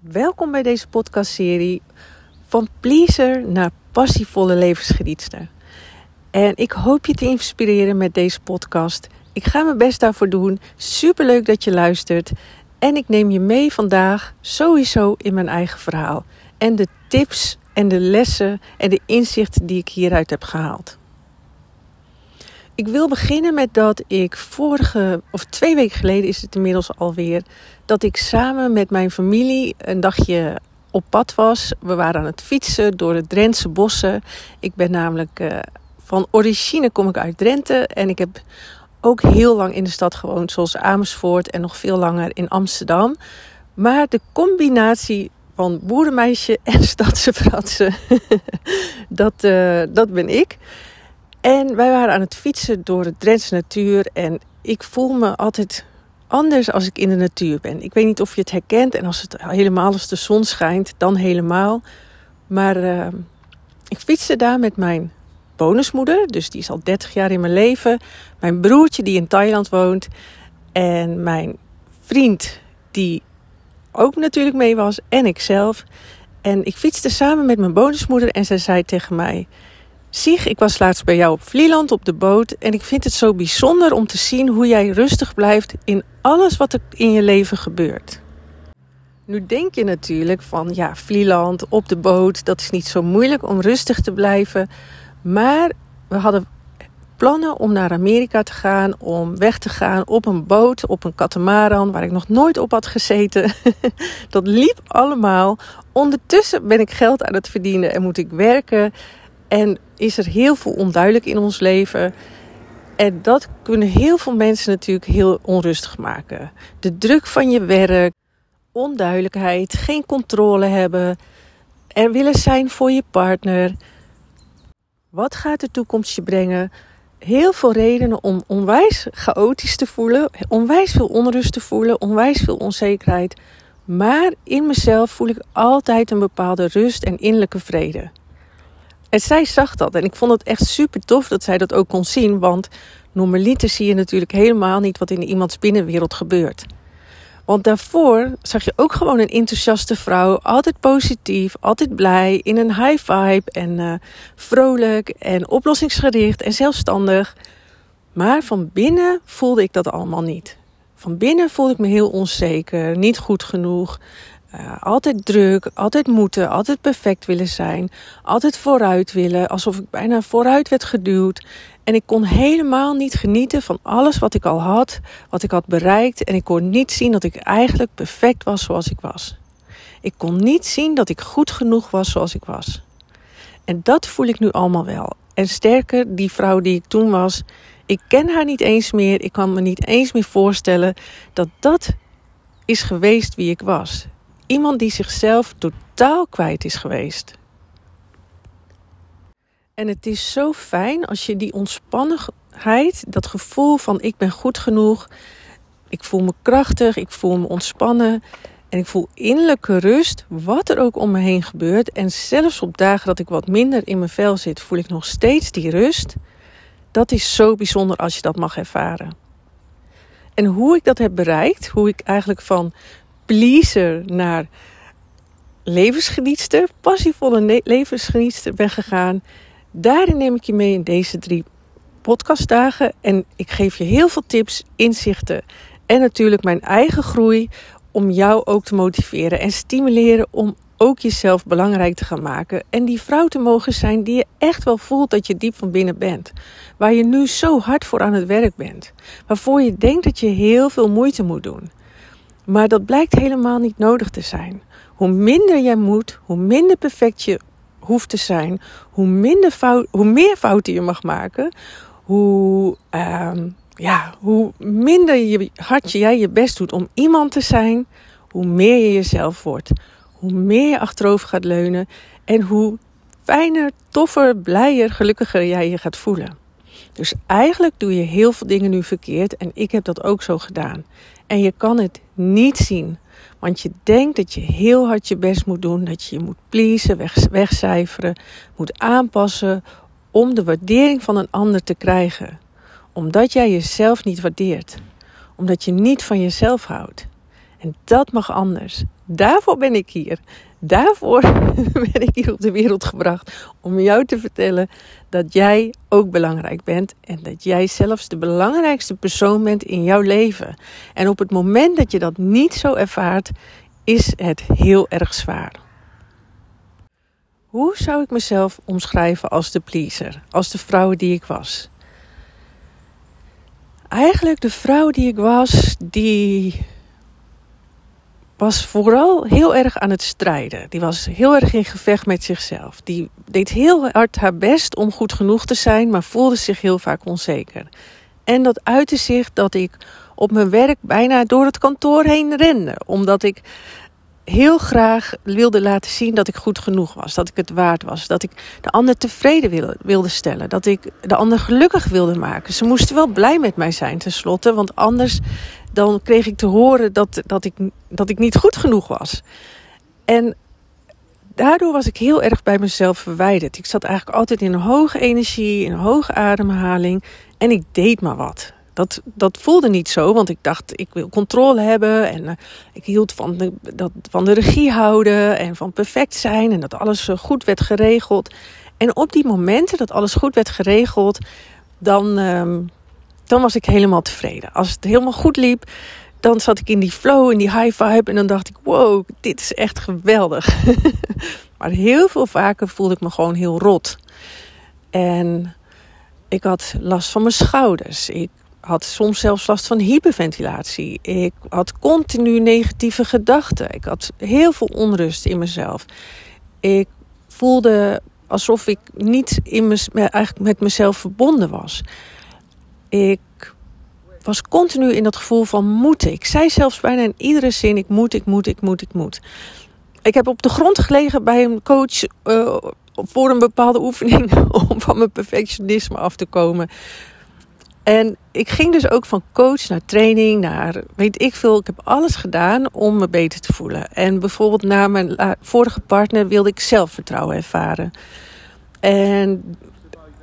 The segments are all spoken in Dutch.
Welkom bij deze podcastserie van pleaser naar passievolle levensgenietster. En ik hoop je te inspireren met deze podcast. Ik ga mijn best daarvoor doen. Super leuk dat je luistert. En ik neem je mee vandaag sowieso in mijn eigen verhaal. En de tips en de lessen en de inzichten die ik hieruit heb gehaald. Ik wil beginnen met dat ik vorige, of twee weken geleden is het inmiddels alweer, dat ik samen met mijn familie een dagje op pad was. We waren aan het fietsen door de Drentse bossen. Ik ben namelijk uh, van origine kom ik uit Drenthe en ik heb ook heel lang in de stad gewoond, zoals Amersfoort en nog veel langer in Amsterdam. Maar de combinatie van boerenmeisje en stadse dat, uh, dat ben ik. En wij waren aan het fietsen door de Drentse natuur. En ik voel me altijd anders als ik in de natuur ben. Ik weet niet of je het herkent. En als het helemaal als de zon schijnt, dan helemaal. Maar uh, ik fietste daar met mijn bonusmoeder. Dus die is al 30 jaar in mijn leven. Mijn broertje die in Thailand woont. En mijn vriend die ook natuurlijk mee was. En ikzelf. En ik fietste samen met mijn bonusmoeder. En zij zei tegen mij... Sieg, ik was laatst bij jou op Vlieland op de boot en ik vind het zo bijzonder om te zien hoe jij rustig blijft in alles wat er in je leven gebeurt. Nu denk je natuurlijk van ja, Vlieland op de boot, dat is niet zo moeilijk om rustig te blijven. Maar we hadden plannen om naar Amerika te gaan, om weg te gaan op een boot, op een katamaran waar ik nog nooit op had gezeten. dat liep allemaal. Ondertussen ben ik geld aan het verdienen en moet ik werken. En is er heel veel onduidelijk in ons leven. En dat kunnen heel veel mensen natuurlijk heel onrustig maken. De druk van je werk, onduidelijkheid, geen controle hebben, er willen zijn voor je partner. Wat gaat de toekomst je brengen? Heel veel redenen om onwijs chaotisch te voelen, onwijs veel onrust te voelen, onwijs veel onzekerheid. Maar in mezelf voel ik altijd een bepaalde rust en innerlijke vrede. En zij zag dat. En ik vond het echt super tof dat zij dat ook kon zien. Want normaliter zie je natuurlijk helemaal niet wat in iemands binnenwereld gebeurt. Want daarvoor zag je ook gewoon een enthousiaste vrouw. Altijd positief, altijd blij, in een high vibe en uh, vrolijk en oplossingsgericht en zelfstandig. Maar van binnen voelde ik dat allemaal niet. Van binnen voelde ik me heel onzeker, niet goed genoeg. Uh, altijd druk, altijd moeten, altijd perfect willen zijn, altijd vooruit willen, alsof ik bijna vooruit werd geduwd. En ik kon helemaal niet genieten van alles wat ik al had, wat ik had bereikt. En ik kon niet zien dat ik eigenlijk perfect was zoals ik was. Ik kon niet zien dat ik goed genoeg was zoals ik was. En dat voel ik nu allemaal wel. En sterker, die vrouw die ik toen was, ik ken haar niet eens meer. Ik kan me niet eens meer voorstellen dat dat is geweest wie ik was. Iemand die zichzelf totaal kwijt is geweest. En het is zo fijn als je die ontspannenheid, dat gevoel van ik ben goed genoeg, ik voel me krachtig, ik voel me ontspannen en ik voel innerlijke rust, wat er ook om me heen gebeurt. En zelfs op dagen dat ik wat minder in mijn vel zit, voel ik nog steeds die rust. Dat is zo bijzonder als je dat mag ervaren. En hoe ik dat heb bereikt, hoe ik eigenlijk van pleaser naar levensgenietster, passievolle levensgenietster ben gegaan. Daarin neem ik je mee in deze drie podcastdagen. En ik geef je heel veel tips, inzichten en natuurlijk mijn eigen groei om jou ook te motiveren en stimuleren om ook jezelf belangrijk te gaan maken. En die vrouw te mogen zijn die je echt wel voelt dat je diep van binnen bent. Waar je nu zo hard voor aan het werk bent. Waarvoor je denkt dat je heel veel moeite moet doen. Maar dat blijkt helemaal niet nodig te zijn. Hoe minder jij moet, hoe minder perfect je hoeft te zijn, hoe, minder fout, hoe meer fouten je mag maken, hoe, uh, ja, hoe minder je, hard jij je best doet om iemand te zijn, hoe meer je jezelf wordt. Hoe meer je achterover gaat leunen en hoe fijner, toffer, blijer, gelukkiger jij je gaat voelen. Dus eigenlijk doe je heel veel dingen nu verkeerd en ik heb dat ook zo gedaan. En je kan het niet zien. Want je denkt dat je heel hard je best moet doen, dat je je moet pleasen, weg, wegcijferen, moet aanpassen om de waardering van een ander te krijgen. Omdat jij jezelf niet waardeert. Omdat je niet van jezelf houdt. En dat mag anders. Daarvoor ben ik hier. Daarvoor ben ik hier op de wereld gebracht om jou te vertellen dat jij ook belangrijk bent en dat jij zelfs de belangrijkste persoon bent in jouw leven. En op het moment dat je dat niet zo ervaart, is het heel erg zwaar. Hoe zou ik mezelf omschrijven als de pleaser, als de vrouw die ik was? Eigenlijk de vrouw die ik was, die was vooral heel erg aan het strijden. Die was heel erg in gevecht met zichzelf. Die deed heel hard haar best om goed genoeg te zijn, maar voelde zich heel vaak onzeker. En dat uitte zich dat ik op mijn werk bijna door het kantoor heen rende, omdat ik heel graag wilde laten zien dat ik goed genoeg was, dat ik het waard was, dat ik de ander tevreden wilde, stellen, dat ik de ander gelukkig wilde maken. Ze moesten wel blij met mij zijn tenslotte, want anders dan kreeg ik te horen dat, dat, ik, dat ik niet goed genoeg was. En daardoor was ik heel erg bij mezelf verwijderd. Ik zat eigenlijk altijd in een hoge energie, in een hoge ademhaling en ik deed maar wat. Dat, dat voelde niet zo, want ik dacht, ik wil controle hebben. En uh, ik hield van de, dat, van de regie houden en van perfect zijn. En dat alles goed werd geregeld. En op die momenten dat alles goed werd geregeld, dan, uh, dan was ik helemaal tevreden. Als het helemaal goed liep, dan zat ik in die flow, in die high vibe. En dan dacht ik, wow, dit is echt geweldig. maar heel veel vaker voelde ik me gewoon heel rot. En ik had last van mijn schouders. Ik had soms zelfs last van hyperventilatie. Ik had continu negatieve gedachten. Ik had heel veel onrust in mezelf. Ik voelde alsof ik niet in me, eigenlijk met mezelf verbonden was. Ik was continu in dat gevoel van moeten. Ik zei zelfs bijna in iedere zin: ik moet, ik moet, ik moet, ik moet. Ik heb op de grond gelegen bij een coach uh, voor een bepaalde oefening om van mijn perfectionisme af te komen. En ik ging dus ook van coach naar training, naar weet ik veel. Ik heb alles gedaan om me beter te voelen. En bijvoorbeeld na mijn vorige partner wilde ik zelfvertrouwen ervaren. En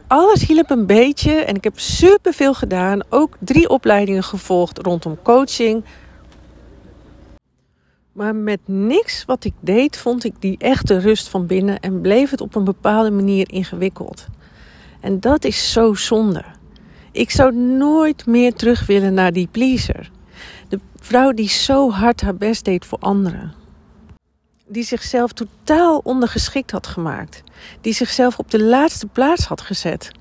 alles hielp een beetje en ik heb superveel gedaan. Ook drie opleidingen gevolgd rondom coaching. Maar met niks wat ik deed vond ik die echte rust van binnen en bleef het op een bepaalde manier ingewikkeld. En dat is zo zonde. Ik zou nooit meer terug willen naar die pleaser. De vrouw die zo hard haar best deed voor anderen. Die zichzelf totaal ondergeschikt had gemaakt. Die zichzelf op de laatste plaats had gezet.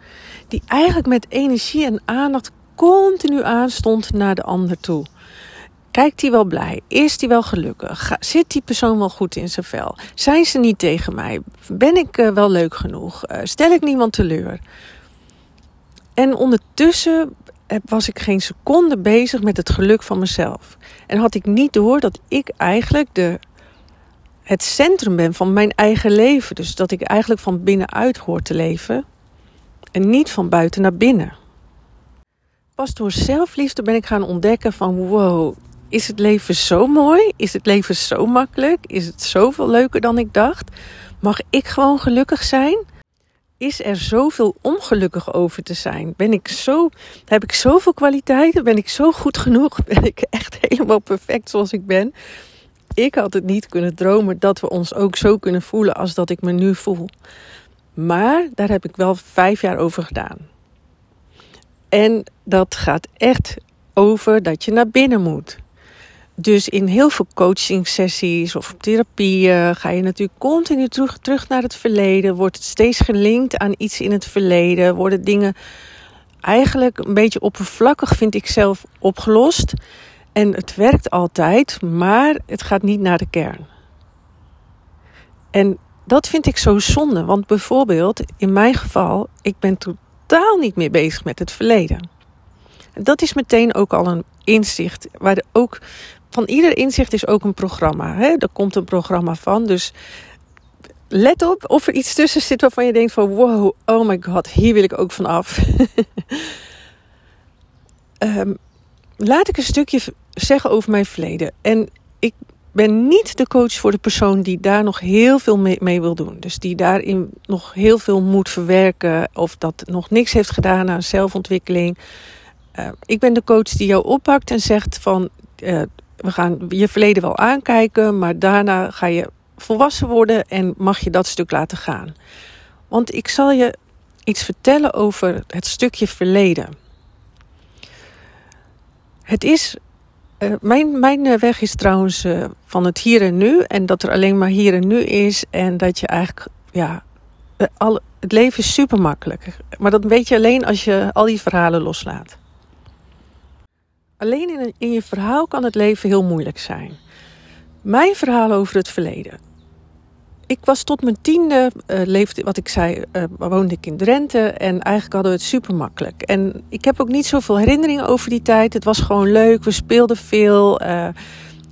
Die eigenlijk met energie en aandacht continu aanstond naar de ander toe. Kijkt hij wel blij? Is hij wel gelukkig? Zit die persoon wel goed in zijn vel? Zijn ze niet tegen mij? Ben ik uh, wel leuk genoeg? Uh, stel ik niemand teleur? En ondertussen was ik geen seconde bezig met het geluk van mezelf. En had ik niet door dat ik eigenlijk de, het centrum ben van mijn eigen leven. Dus dat ik eigenlijk van binnenuit hoor te leven en niet van buiten naar binnen. Pas door zelfliefde ben ik gaan ontdekken van wow, is het leven zo mooi? Is het leven zo makkelijk? Is het zoveel leuker dan ik dacht? Mag ik gewoon gelukkig zijn? is er zoveel ongelukkig over te zijn? Ben ik zo, heb ik zoveel kwaliteiten? Ben ik zo goed genoeg? Ben ik echt helemaal perfect zoals ik ben? Ik had het niet kunnen dromen dat we ons ook zo kunnen voelen als dat ik me nu voel. Maar daar heb ik wel vijf jaar over gedaan. En dat gaat echt over dat je naar binnen moet. Dus in heel veel coaching sessies of therapieën ga je natuurlijk continu terug, terug naar het verleden. Wordt het steeds gelinkt aan iets in het verleden. Worden dingen eigenlijk een beetje oppervlakkig, vind ik zelf, opgelost. En het werkt altijd, maar het gaat niet naar de kern. En dat vind ik zo zonde, want bijvoorbeeld in mijn geval, ik ben totaal niet meer bezig met het verleden. Dat is meteen ook al een inzicht, waar ook van ieder inzicht is ook een programma. Hè? Er komt een programma van. Dus let op of er iets tussen zit waarvan je denkt van wow, oh my god, hier wil ik ook van af. um, laat ik een stukje zeggen over mijn verleden. En ik ben niet de coach voor de persoon die daar nog heel veel mee, wil doen. Dus die daarin nog heel veel moet verwerken of dat nog niks heeft gedaan aan zelfontwikkeling. Uh, ik ben de coach die jou oppakt en zegt van uh, we gaan je verleden wel aankijken, maar daarna ga je volwassen worden en mag je dat stuk laten gaan. Want ik zal je iets vertellen over het stukje verleden. Het is. Uh, mijn, mijn weg is trouwens uh, van het hier en nu. En dat er alleen maar hier en nu is. En dat je eigenlijk. Ja, al, het leven is super makkelijk. Maar dat weet je alleen als je al die verhalen loslaat. Alleen in, in je verhaal kan het leven heel moeilijk zijn. Mijn verhaal over het verleden. Ik was tot mijn tiende, uh, leefde, wat ik zei, uh, woonde ik in Drenthe. En eigenlijk hadden we het super makkelijk. En ik heb ook niet zoveel herinneringen over die tijd. Het was gewoon leuk, we speelden veel. Uh,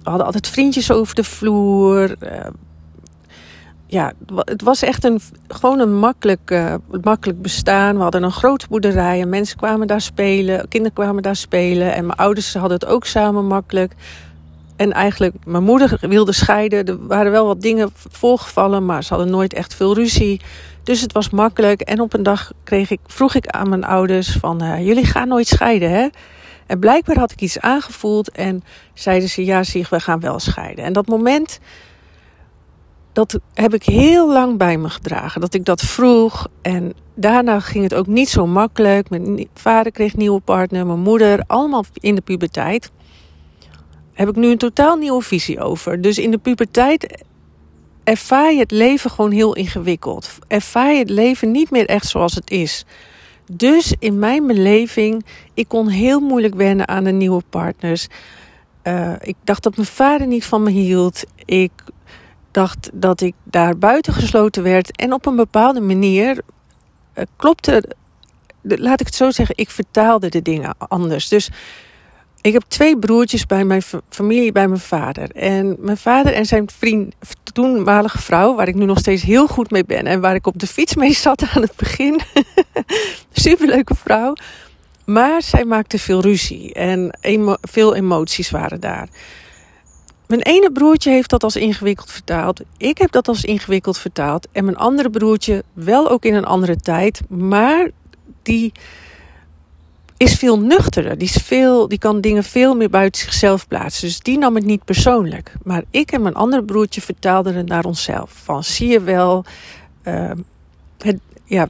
we hadden altijd vriendjes over de vloer ja, het was echt een, gewoon een makkelijk, makkelijk bestaan. We hadden een grote boerderij en mensen kwamen daar spelen. Kinderen kwamen daar spelen. En mijn ouders hadden het ook samen makkelijk. En eigenlijk, mijn moeder wilde scheiden. Er waren wel wat dingen voorgevallen, maar ze hadden nooit echt veel ruzie. Dus het was makkelijk. En op een dag kreeg ik, vroeg ik aan mijn ouders van... Uh, jullie gaan nooit scheiden, hè? En blijkbaar had ik iets aangevoeld en zeiden ze... ja, zie, we gaan wel scheiden. En dat moment dat heb ik heel lang bij me gedragen. Dat ik dat vroeg. En daarna ging het ook niet zo makkelijk. Mijn vader kreeg een nieuwe partner, mijn moeder, allemaal in de puberteit. Heb ik nu een totaal nieuwe visie over. Dus in de puberteit ervaar je het leven gewoon heel ingewikkeld. Ervaar je het leven niet meer echt zoals het is. Dus in mijn beleving, ik kon heel moeilijk wennen aan de nieuwe partners. Uh, ik dacht dat mijn vader niet van me hield. Ik dacht dat ik daar buiten gesloten werd. En op een bepaalde manier uh, klopte, laat ik het zo zeggen, ik vertaalde de dingen anders. Dus ik heb twee broertjes bij mijn familie, bij mijn vader. En mijn vader en zijn vriend, toenmalige vrouw, waar ik nu nog steeds heel goed mee ben en waar ik op de fiets mee zat aan het begin. Superleuke vrouw. Maar zij maakte veel ruzie en veel emoties waren daar. Mijn ene broertje heeft dat als ingewikkeld vertaald. Ik heb dat als ingewikkeld vertaald. En mijn andere broertje wel ook in een andere tijd. Maar die is veel nuchterder. Die, is veel, die kan dingen veel meer buiten zichzelf plaatsen. Dus die nam het niet persoonlijk. Maar ik en mijn andere broertje vertaalden het naar onszelf. Van zie je wel. Uh, het, ja,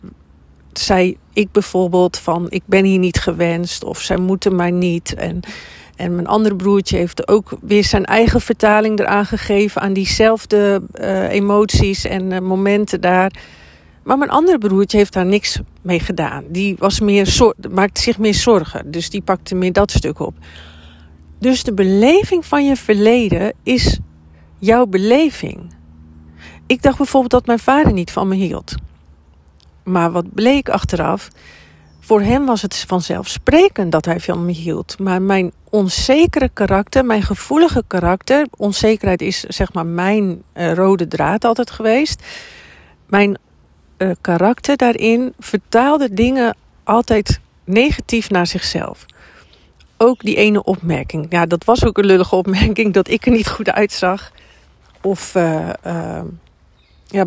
zei ik bijvoorbeeld van ik ben hier niet gewenst. Of zij moeten mij niet. En en mijn andere broertje heeft ook weer zijn eigen vertaling eraan gegeven aan diezelfde uh, emoties en uh, momenten daar. Maar mijn andere broertje heeft daar niks mee gedaan. Die was meer maakte zich meer zorgen. Dus die pakte meer dat stuk op. Dus de beleving van je verleden is jouw beleving. Ik dacht bijvoorbeeld dat mijn vader niet van me hield. Maar wat bleek achteraf? Voor hem was het vanzelfsprekend dat hij van me hield. Maar mijn onzekere karakter, mijn gevoelige karakter, onzekerheid is zeg maar mijn uh, rode draad altijd geweest. Mijn uh, karakter daarin vertaalde dingen altijd negatief naar zichzelf. Ook die ene opmerking. Ja, dat was ook een lullige opmerking dat ik er niet goed uitzag. Of uh, ja,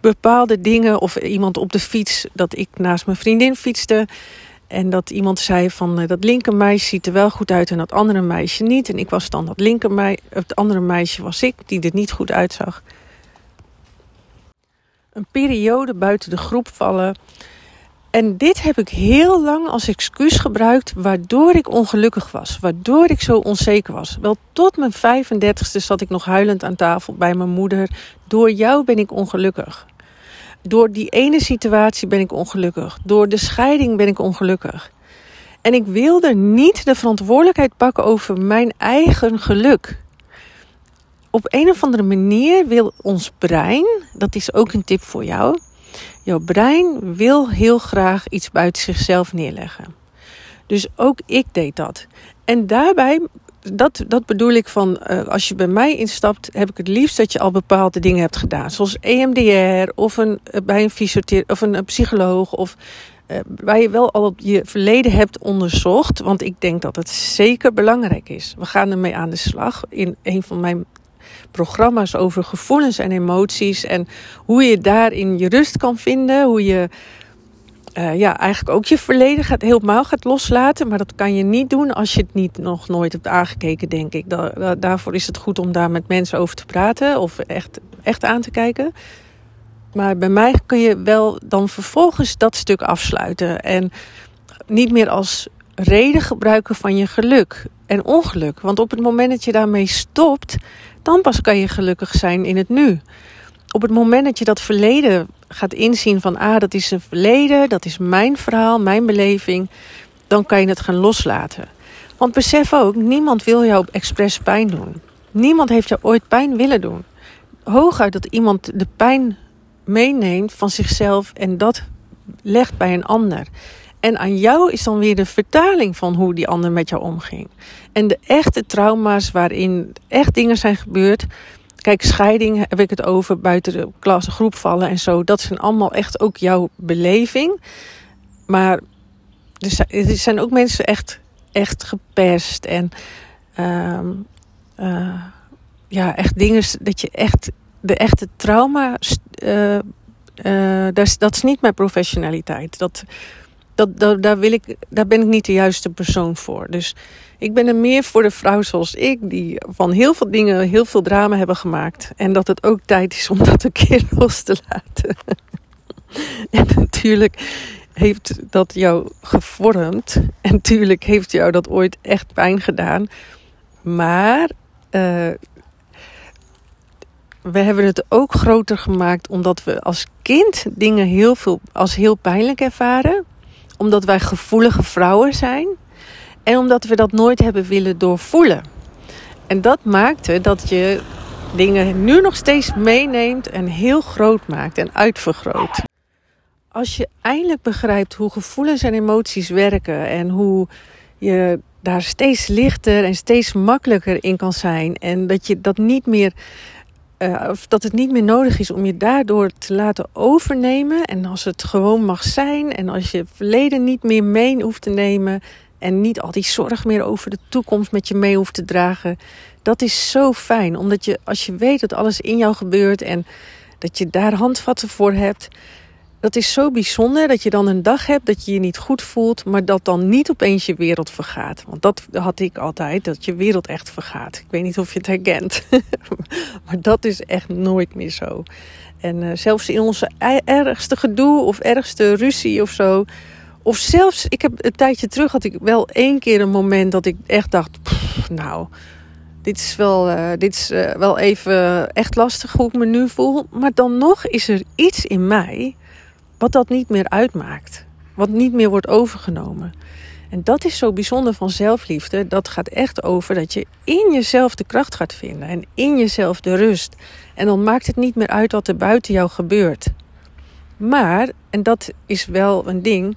bepaalde dingen of iemand op de fiets, dat ik naast mijn vriendin fietste. En dat iemand zei van uh, dat linker meisje ziet er wel goed uit en dat andere meisje niet. En ik was dan dat linker meisje, het andere meisje was ik die er niet goed uitzag. Een periode buiten de groep vallen. En dit heb ik heel lang als excuus gebruikt, waardoor ik ongelukkig was. Waardoor ik zo onzeker was. Wel tot mijn 35ste zat ik nog huilend aan tafel bij mijn moeder. Door jou ben ik ongelukkig. Door die ene situatie ben ik ongelukkig. Door de scheiding ben ik ongelukkig. En ik wilde niet de verantwoordelijkheid pakken over mijn eigen geluk. Op een of andere manier wil ons brein, dat is ook een tip voor jou Jouw brein wil heel graag iets buiten zichzelf neerleggen. Dus ook ik deed dat. En daarbij, dat, dat bedoel ik van, uh, als je bij mij instapt, heb ik het liefst dat je al bepaalde dingen hebt gedaan. Zoals EMDR of een, uh, bij een fysiotherapeut of een, psycholoog of uh, waar je wel al je verleden hebt onderzocht. Want ik denk dat het zeker belangrijk is. We gaan ermee aan de slag. In een van mijn programma's over gevoelens en emoties. En hoe je daarin je rust kan vinden. Hoe je uh, ja, eigenlijk ook je verleden gaat, helemaal gaat loslaten. Maar dat kan je niet doen als je het niet nog nooit hebt aangekeken, denk ik. Da daarvoor is het goed om daar met mensen over te praten of echt, echt aan te kijken. Maar bij mij kun je wel dan vervolgens dat stuk afsluiten. En niet meer als reden gebruiken van je geluk en ongeluk. Want op het moment dat je daarmee stopt, dan pas kan je gelukkig zijn in het nu. Op het moment dat je dat verleden gaat inzien van ah, dat is een verleden, dat is mijn verhaal, mijn beleving, dan kan je het gaan loslaten. Want besef ook, niemand wil jou expres pijn doen. Niemand heeft jou ooit pijn willen doen. Hooguit dat iemand de pijn meeneemt van zichzelf en dat legt bij een ander. En aan jou is dan weer de vertaling van hoe die ander met jou omging. En de echte trauma's waarin echt dingen zijn gebeurd. Kijk, scheiding heb ik het over, buiten de klas, groep vallen en zo. Dat zijn allemaal echt ook jouw beleving. Maar er zijn ook mensen echt, echt gepest. En uh, uh, ja, echt dingen dat je echt de echte trauma. Uh, dat, is, dat is niet mijn professionaliteit. Dat, dat, dat, daar, wil ik, daar ben ik niet de juiste persoon voor. Dus ik ben er meer voor de vrouw zoals ik, die van heel veel dingen heel veel drama hebben gemaakt. En dat het ook tijd is om dat een keer los te laten. en natuurlijk heeft dat jou gevormd. En natuurlijk heeft jou dat ooit echt pijn gedaan. Maar uh, we hebben het ook groter gemaakt omdat we als kind dingen heel veel als heel pijnlijk ervaren omdat wij gevoelige vrouwen zijn en omdat we dat nooit hebben willen doorvoelen. En dat maakte dat je dingen nu nog steeds meeneemt en heel groot maakt en uitvergroot. Als je eindelijk begrijpt hoe gevoelens en emoties werken en hoe je daar steeds lichter en steeds makkelijker in kan zijn en dat je dat niet meer uh, of dat het niet meer nodig is om je daardoor te laten overnemen. En als het gewoon mag zijn en als je verleden niet meer mee hoeft te nemen en niet al die zorg meer over de toekomst met je mee hoeft te dragen. Dat is zo fijn, omdat je als je weet dat alles in jou gebeurt en dat je daar handvatten voor hebt, dat is zo bijzonder dat je dan een dag hebt dat je je niet goed voelt, maar dat dan niet opeens je wereld vergaat. Want dat had ik altijd, dat je wereld echt vergaat. Ik weet niet of je het herkent, maar dat is echt nooit meer zo. En uh, zelfs in onze ergste gedoe of ergste ruzie of zo. Of zelfs, ik heb een tijdje terug had ik wel één keer een moment dat ik echt dacht, nou, dit is wel, uh, dit is, uh, wel even echt lastig hoe ik me nu voel. Maar dan nog is er iets in mij wat dat niet meer uitmaakt. Wat niet meer wordt overgenomen. En dat is zo bijzonder van zelfliefde. Dat gaat echt over dat je in jezelf de kracht gaat vinden. En in jezelf de rust. En dan maakt het niet meer uit wat er buiten jou gebeurt. Maar, en dat is wel een ding.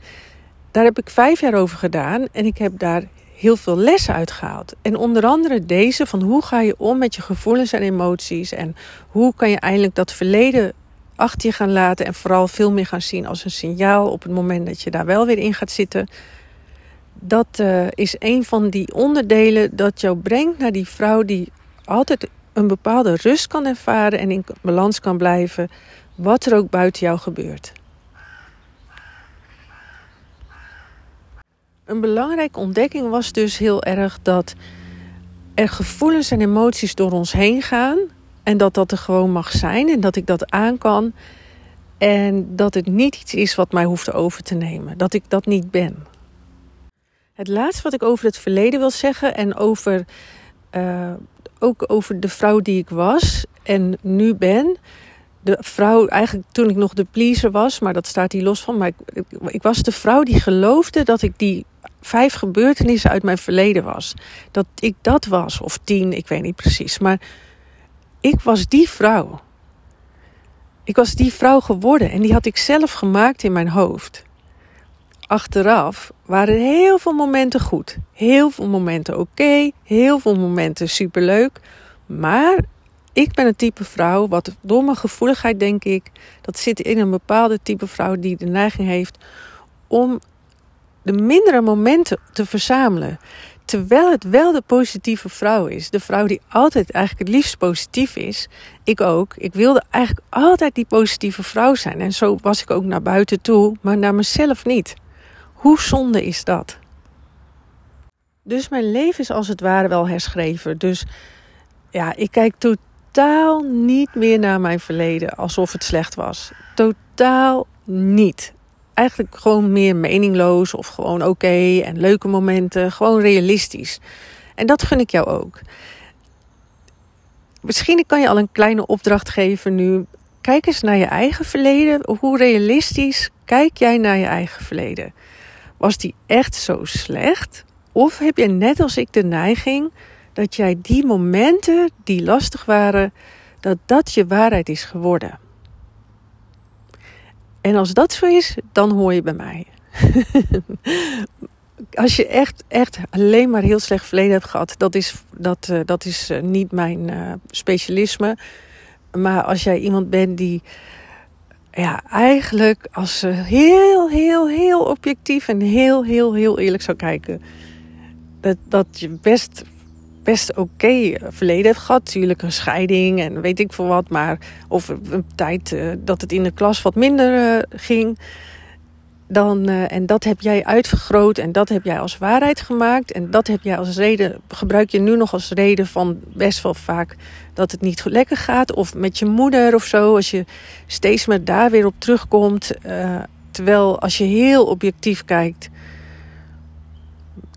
Daar heb ik vijf jaar over gedaan. En ik heb daar heel veel lessen uitgehaald. En onder andere deze van hoe ga je om met je gevoelens en emoties. En hoe kan je eindelijk dat verleden achter je gaan laten en vooral veel meer gaan zien als een signaal op het moment dat je daar wel weer in gaat zitten. Dat uh, is een van die onderdelen dat jou brengt naar die vrouw die altijd een bepaalde rust kan ervaren en in balans kan blijven, wat er ook buiten jou gebeurt. Een belangrijke ontdekking was dus heel erg dat er gevoelens en emoties door ons heen gaan en dat dat er gewoon mag zijn en dat ik dat aan kan. En dat het niet iets is wat mij hoeft over te nemen. Dat ik dat niet ben. Het laatste wat ik over het verleden wil zeggen en over, uh, ook over de vrouw die ik was en nu ben. De vrouw, eigenlijk toen ik nog de pleaser was, maar dat staat hier los van. Maar ik, ik was de vrouw die geloofde dat ik die vijf gebeurtenissen uit mijn verleden was. Dat ik dat was, of tien, ik weet niet precies. Maar ik was die vrouw. Ik was die vrouw geworden en die had ik zelf gemaakt in mijn hoofd. Achteraf waren heel veel momenten goed, heel veel momenten oké, heel veel momenten superleuk. Maar ik ben een type vrouw, wat door mijn gevoeligheid denk ik, dat zit in een bepaalde type vrouw die de neiging heeft om de mindere momenten te verzamelen. Terwijl het wel de positieve vrouw is. De vrouw die altijd eigenlijk het liefst positief is. Ik ook. Ik wilde eigenlijk altijd die positieve vrouw zijn. En zo was ik ook naar buiten toe, maar naar mezelf niet. Hoe zonde is dat? Dus mijn leven is als het ware wel herschreven. Dus ja, ik kijk totaal niet meer naar mijn verleden alsof het slecht was. Totaal niet eigenlijk gewoon meer meningloos of gewoon oké en leuke momenten. Gewoon realistisch. En dat gun ik jou ook. Misschien kan je al een kleine opdracht geven nu. Kijk eens naar je eigen verleden. Hoe realistisch kijk jij naar je eigen verleden? Was die echt zo slecht? Of heb je net als ik de neiging dat jij die momenten die lastig waren, dat dat je waarheid is geworden? En als dat zo is, dan hoor je bij mij. als je echt, echt alleen maar heel slecht verleden hebt gehad, dat is, dat, uh, dat is uh, niet mijn uh, specialisme. Maar als jij iemand bent die ja, eigenlijk als ze heel, heel, heel objectief en heel, heel, heel eerlijk zou kijken, dat, dat je best best oké okay verleden heeft gehad. Natuurlijk een scheiding en weet ik veel wat. Maar of een tijd uh, dat het in de klas wat minder uh, ging. Dan, en dat heb jij uitvergroot en dat heb jij als waarheid gemaakt. En dat heb jij als reden, gebruik je nu nog als reden van best wel vaak dat het niet lekker gaat. Of met je moeder of zo, als je steeds maar daar weer op terugkomt. terwijl als je heel objectief kijkt,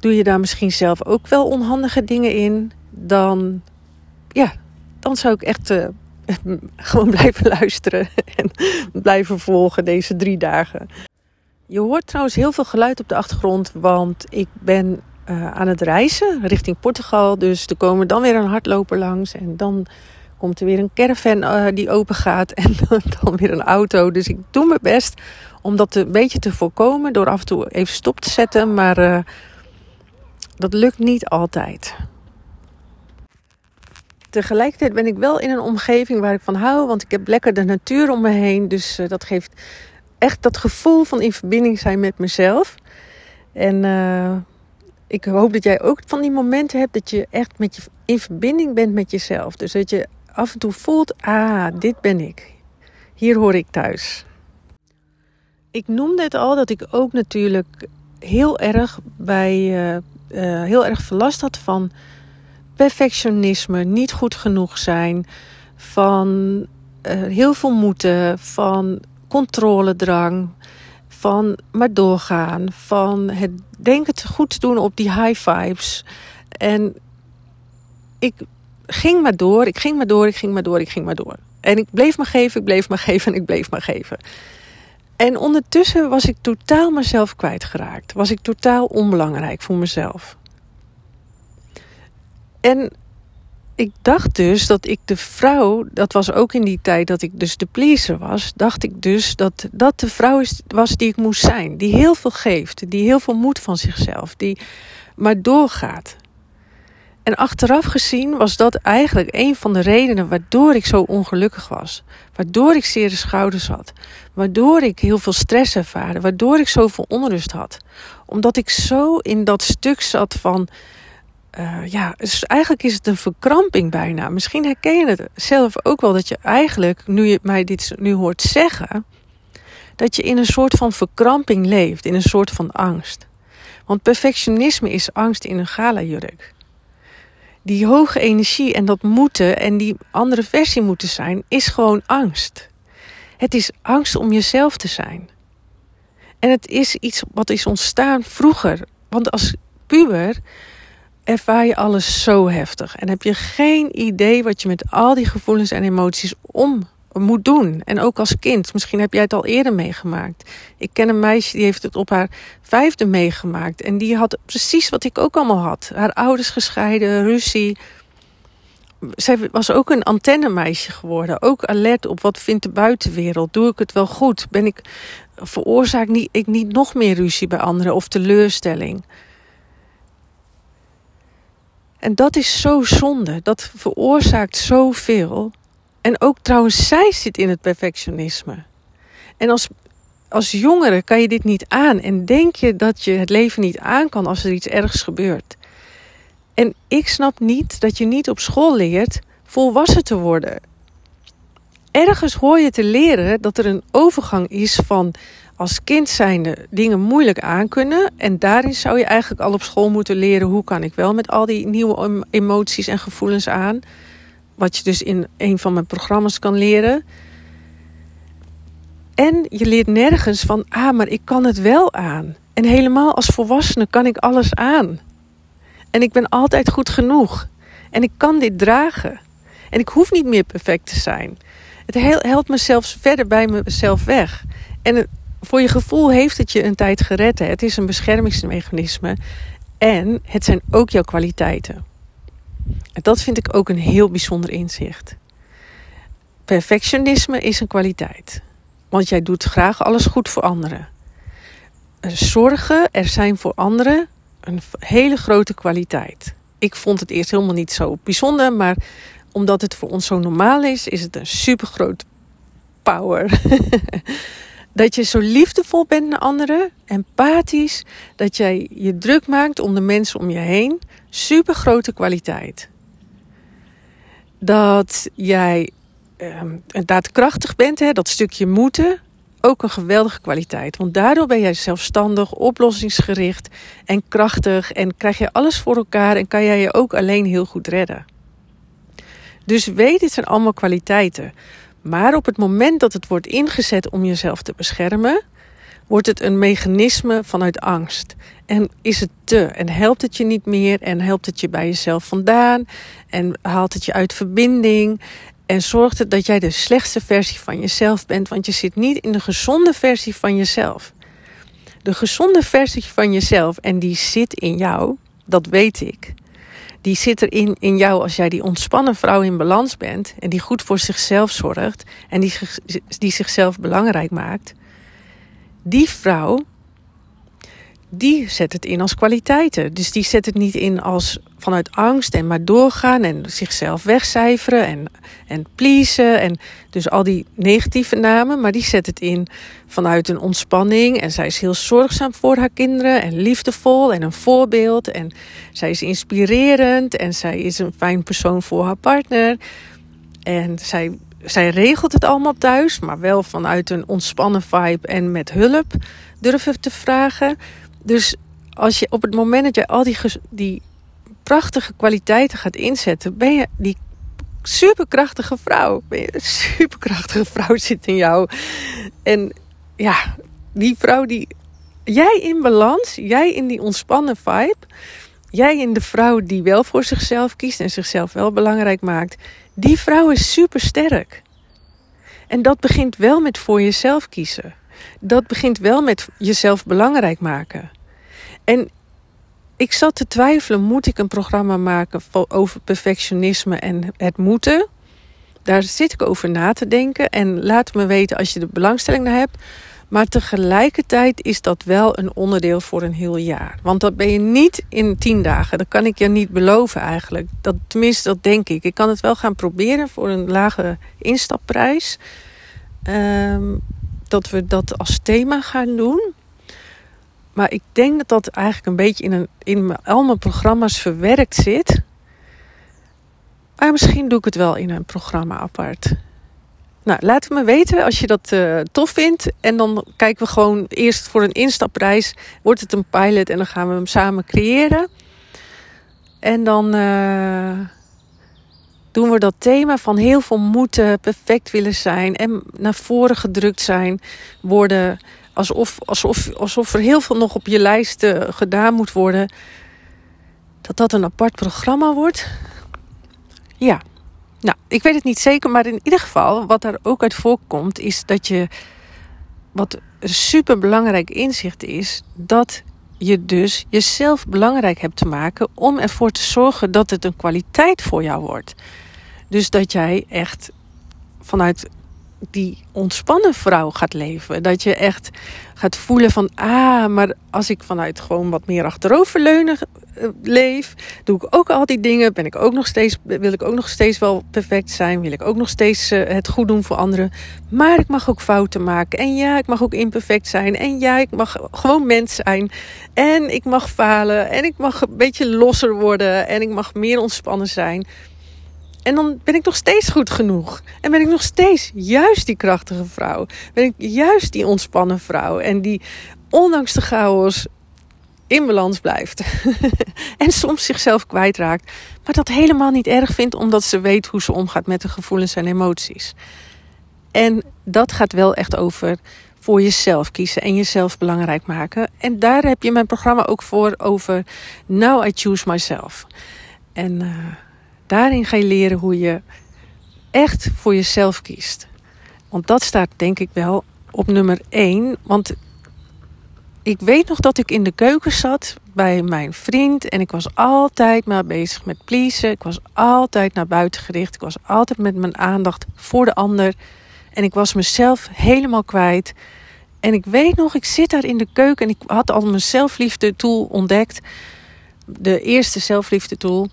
doe je daar misschien zelf ook wel onhandige dingen in, dan, ja, dan zou ik echt uh, gewoon blijven luisteren en blijven volgen deze drie dagen. Je hoort trouwens heel veel geluid op de achtergrond, want ik ben uh, aan het reizen richting Portugal. Dus er komen dan weer een hardloper langs en dan komt er weer een caravan uh, die open gaat en dan weer een auto. Dus ik doe mijn best om dat een beetje te voorkomen door af en toe even stop te zetten. Maar dat lukt niet altijd. Tegelijkertijd ben ik wel in een omgeving waar ik van hou, want ik heb lekker de natuur om me heen. Dus uh, dat geeft echt dat gevoel van in verbinding zijn met mezelf. En uh, ik hoop dat jij ook van die momenten hebt dat je echt met je, in verbinding bent met jezelf. Dus dat je af en toe voelt: ah, dit ben ik. Hier hoor ik thuis. Ik noemde het al dat ik ook natuurlijk heel erg bij uh, uh, heel erg verlast had van perfectionisme, niet goed genoeg zijn, van uh, heel veel moeten, van controledrang, van maar doorgaan, van het denken te goed te doen op die high vibes. En ik ging maar door, ik ging maar door, ik ging maar door, ik ging maar door. En ik bleef maar geven, ik bleef maar geven en ik bleef maar geven. En ondertussen was ik totaal mezelf kwijtgeraakt. Was ik totaal onbelangrijk voor mezelf. En ik dacht dus dat ik de vrouw, dat was ook in die tijd dat ik dus de pleaser was, dacht ik dus dat dat de vrouw was die ik moest zijn. Die heel veel geeft, die heel veel moed van zichzelf, die maar doorgaat. En achteraf gezien was dat eigenlijk een van de redenen waardoor ik zo ongelukkig was. Waardoor ik zere schouders had. Waardoor ik heel veel stress ervaarde. Waardoor ik zoveel onrust had. Omdat ik zo in dat stuk zat van. Uh, ja, dus eigenlijk is het een verkramping bijna. Misschien herken je het zelf ook wel dat je eigenlijk, nu je mij dit nu hoort zeggen, dat je in een soort van verkramping leeft, in een soort van angst. Want perfectionisme is angst in een galajurk die hoge energie en dat moeten en die andere versie moeten zijn, is gewoon angst. Het is angst om jezelf te zijn. En het is iets wat is ontstaan vroeger. Want als puber ervaar je alles zo heftig. En heb je geen idee wat je met al die gevoelens en emoties om moet doen. En ook als kind. Misschien heb jij het al eerder meegemaakt. Ik ken een meisje die heeft het op haar vijfde meegemaakt. En die had precies wat ik ook allemaal had. Haar ouders gescheiden, ruzie. Zij was ook een antennemeisje geworden. Ook alert op wat vindt de buitenwereld. Doe ik het wel goed? Ben ik, veroorzaak niet, ik niet nog meer ruzie bij anderen of teleurstelling? En dat is zo zonde. Dat veroorzaakt zoveel. En ook trouwens, zij zit in het perfectionisme. En als, als jongere kan je dit niet aan. En denk je dat je het leven niet aan kan als er iets ergs gebeurt. En ik snap niet dat je niet op school leert volwassen te worden. Ergens hoor je te leren dat er een overgang is van als kind zijnde dingen moeilijk aankunnen. En daarin zou je eigenlijk al op school moeten leren hoe kan ik wel met al die nieuwe emoties en gevoelens aan. Wat je dus in een van mijn programma's kan leren. En je leert nergens van, ah, maar ik kan het wel aan. En helemaal als volwassene kan ik alles aan. En ik ben altijd goed genoeg. En ik kan dit dragen. En ik hoef niet meer perfect te zijn. Het helpt me zelfs verder bij mezelf weg. En voor je gevoel heeft het je een tijd gered. Het is een beschermingsmechanisme. En het zijn ook jouw kwaliteiten. En dat vind ik ook een heel bijzonder inzicht. Perfectionisme is een kwaliteit. Want jij doet graag alles goed voor anderen. Zorgen er zijn voor anderen een hele grote kwaliteit. Ik vond het eerst helemaal niet zo bijzonder, maar omdat het voor ons zo normaal is, is het een super groot power. dat je zo liefdevol bent naar anderen, empathisch, dat jij je druk maakt om de mensen om je heen, super grote kwaliteit. Dat jij uh, daadkrachtig bent, hè, dat stukje moeten, ook een geweldige kwaliteit. Want daardoor ben jij zelfstandig, oplossingsgericht en krachtig en krijg je alles voor elkaar en kan jij je ook alleen heel goed redden. Dus weet, dit zijn allemaal kwaliteiten. Maar op het moment dat het wordt ingezet om jezelf te beschermen, wordt het een mechanisme vanuit angst. En is het te en helpt het je niet meer en helpt het je bij jezelf vandaan en haalt het je uit verbinding en zorgt het dat jij de slechtste versie van jezelf bent, want je zit niet in de gezonde versie van jezelf. De gezonde versie van jezelf, en die zit in jou, dat weet ik. Die zit erin in jou als jij die ontspannen vrouw in balans bent en die goed voor zichzelf zorgt en die, die zichzelf belangrijk maakt. Die vrouw die zet het in als kwaliteiten. Dus die zet het niet in als vanuit angst en maar doorgaan en zichzelf wegcijferen en, en pleasen. En dus al die negatieve namen, maar die zet het in vanuit een ontspanning. En zij is heel zorgzaam voor haar kinderen en liefdevol en een voorbeeld. En zij is inspirerend en zij is een fijn persoon voor haar partner. En zij, zij regelt het allemaal thuis, maar wel vanuit een ontspannen vibe en met hulp durven te vragen. Dus als je op het moment dat je al die, die prachtige kwaliteiten gaat inzetten, ben je die superkrachtige vrouw. Een superkrachtige vrouw zit in jou. En ja, die vrouw die. Jij in balans, jij in die ontspannen vibe. Jij in de vrouw die wel voor zichzelf kiest en zichzelf wel belangrijk maakt. Die vrouw is super sterk. En dat begint wel met voor jezelf kiezen dat begint wel met jezelf belangrijk maken. En ik zat te twijfelen, moet ik een programma maken over perfectionisme en het moeten? Daar zit ik over na te denken en laat me weten als je er belangstelling naar hebt. Maar tegelijkertijd is dat wel een onderdeel voor een heel jaar. Want dat ben je niet in tien dagen. Dat kan ik je niet beloven eigenlijk. Dat, tenminste, dat denk ik. Ik kan het wel gaan proberen voor een lage instapprijs. Um, dat we dat als thema gaan doen. Maar ik denk dat dat eigenlijk een beetje in, een, in al mijn programma's verwerkt zit. Maar misschien doe ik het wel in een programma apart. Nou, laat het me weten als je dat uh, tof vindt. En dan kijken we gewoon eerst voor een instapprijs. Wordt het een pilot en dan gaan we hem samen creëren. En dan... Uh, doen we dat thema van heel veel moeten, perfect willen zijn en naar voren gedrukt zijn, worden alsof, alsof, alsof er heel veel nog op je lijst uh, gedaan moet worden, dat dat een apart programma wordt. Ja, nou, ik weet het niet zeker, maar in ieder geval, wat daar ook uit voorkomt, is dat je, wat een super belangrijk inzicht is, dat je dus jezelf belangrijk hebt te maken om ervoor te zorgen dat het een kwaliteit voor jou wordt. Dus dat jij echt vanuit die ontspannen vrouw gaat leven. Dat je echt gaat voelen van, ah, maar als ik vanuit gewoon wat meer achteroverleunen uh, leef, doe ik ook al die dingen, ben ik ook nog steeds, wil ik ook nog steeds wel perfect zijn, wil ik ook nog steeds uh, het goed doen voor anderen. Maar ik mag ook fouten maken. En ja, ik mag ook imperfect zijn. En ja, ik mag gewoon mens zijn. En ik mag falen. En ik mag een beetje losser worden. En ik mag meer ontspannen zijn. En dan ben ik nog steeds goed genoeg. En ben ik nog steeds juist die krachtige vrouw. Ben ik juist die ontspannen vrouw. En die ondanks de chaos in balans blijft. en soms zichzelf kwijtraakt. Maar dat helemaal niet erg vindt omdat ze weet hoe ze omgaat met de gevoelens en emoties. En dat gaat wel echt over voor jezelf kiezen en jezelf belangrijk maken. En daar heb je mijn programma ook voor over Now I Choose Myself. En... Uh, Daarin ga je leren hoe je echt voor jezelf kiest. Want dat staat denk ik wel op nummer 1. Want ik weet nog dat ik in de keuken zat bij mijn vriend. En ik was altijd maar bezig met pleasen. Ik was altijd naar buiten gericht. Ik was altijd met mijn aandacht voor de ander. En ik was mezelf helemaal kwijt. En ik weet nog, ik zit daar in de keuken en ik had al mijn zelfliefde tool ontdekt. De eerste zelfliefde tool.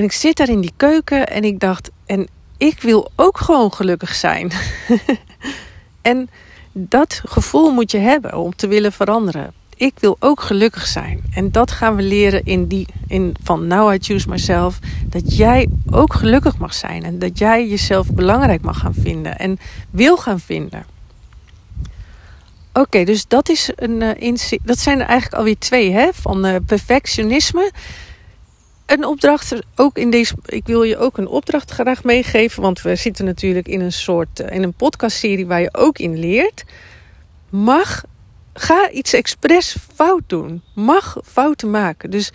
En ik zit daar in die keuken en ik dacht, en ik wil ook gewoon gelukkig zijn. en dat gevoel moet je hebben om te willen veranderen. Ik wil ook gelukkig zijn. En dat gaan we leren in die, in, van Now I Choose Myself. Dat jij ook gelukkig mag zijn. En dat jij jezelf belangrijk mag gaan vinden. En wil gaan vinden. Oké, dus dat, is een, uh, dat zijn er eigenlijk alweer twee. Hè? Van uh, perfectionisme een opdracht, ook in deze, ik wil je ook een opdracht graag meegeven, want we zitten natuurlijk in een soort, eh, in een podcastserie waar je ook in leert. Mag, ga iets expres fout doen. Mag fouten maken. Dus,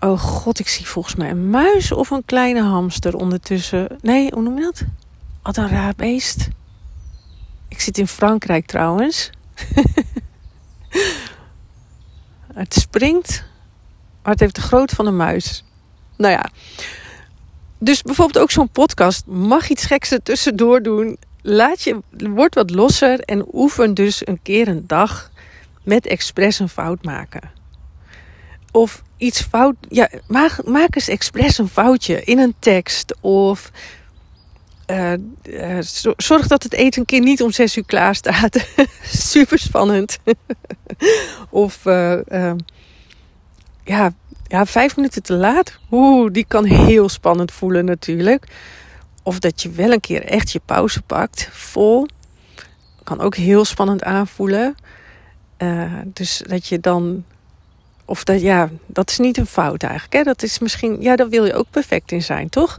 oh god, ik zie volgens mij een muis of een kleine hamster ondertussen. Nee, hoe noem je dat? Wat een raar beest. Ik zit in Frankrijk trouwens. het springt maar het heeft de grootte van een muis. Nou ja. Dus bijvoorbeeld ook zo'n podcast. Mag iets geks er tussendoor doen. Laat je, word wat losser en oefen dus een keer een dag met expres een fout maken. Of iets fout. Ja, maak, eens expres een foutje in een tekst. Of uh, uh, zorg dat het eten een keer niet om zes uur klaar staat. Super spannend. of uh, ja, ja, vijf minuten te laat. Oeh, die kan heel spannend voelen natuurlijk. Of dat je wel een keer echt je pauze pakt, vol. Kan ook heel spannend aanvoelen. Uh, dus dat je dan. Of dat, ja, dat is niet een fout eigenlijk. Hè? Dat is misschien, ja, daar wil je ook perfect in zijn, toch?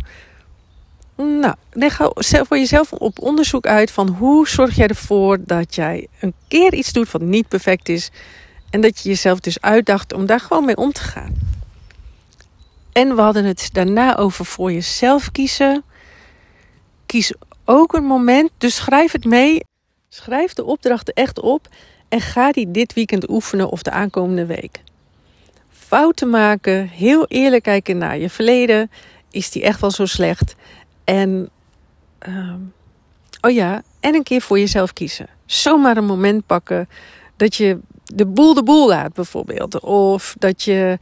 Nou, leg voor jezelf op onderzoek uit van hoe zorg jij ervoor dat jij een keer iets doet wat niet perfect is. En dat je jezelf dus uitdacht om daar gewoon mee om te gaan. En we hadden het daarna over voor jezelf kiezen. Kies ook een moment, dus schrijf het mee. Schrijf de opdrachten echt op en ga die dit weekend oefenen of de aankomende week. Fouten maken, heel eerlijk kijken naar je verleden. Is die echt wel zo slecht? En, uh, oh ja, en een keer voor jezelf kiezen. Zomaar een moment pakken dat je de boel de boel laat bijvoorbeeld. Of dat je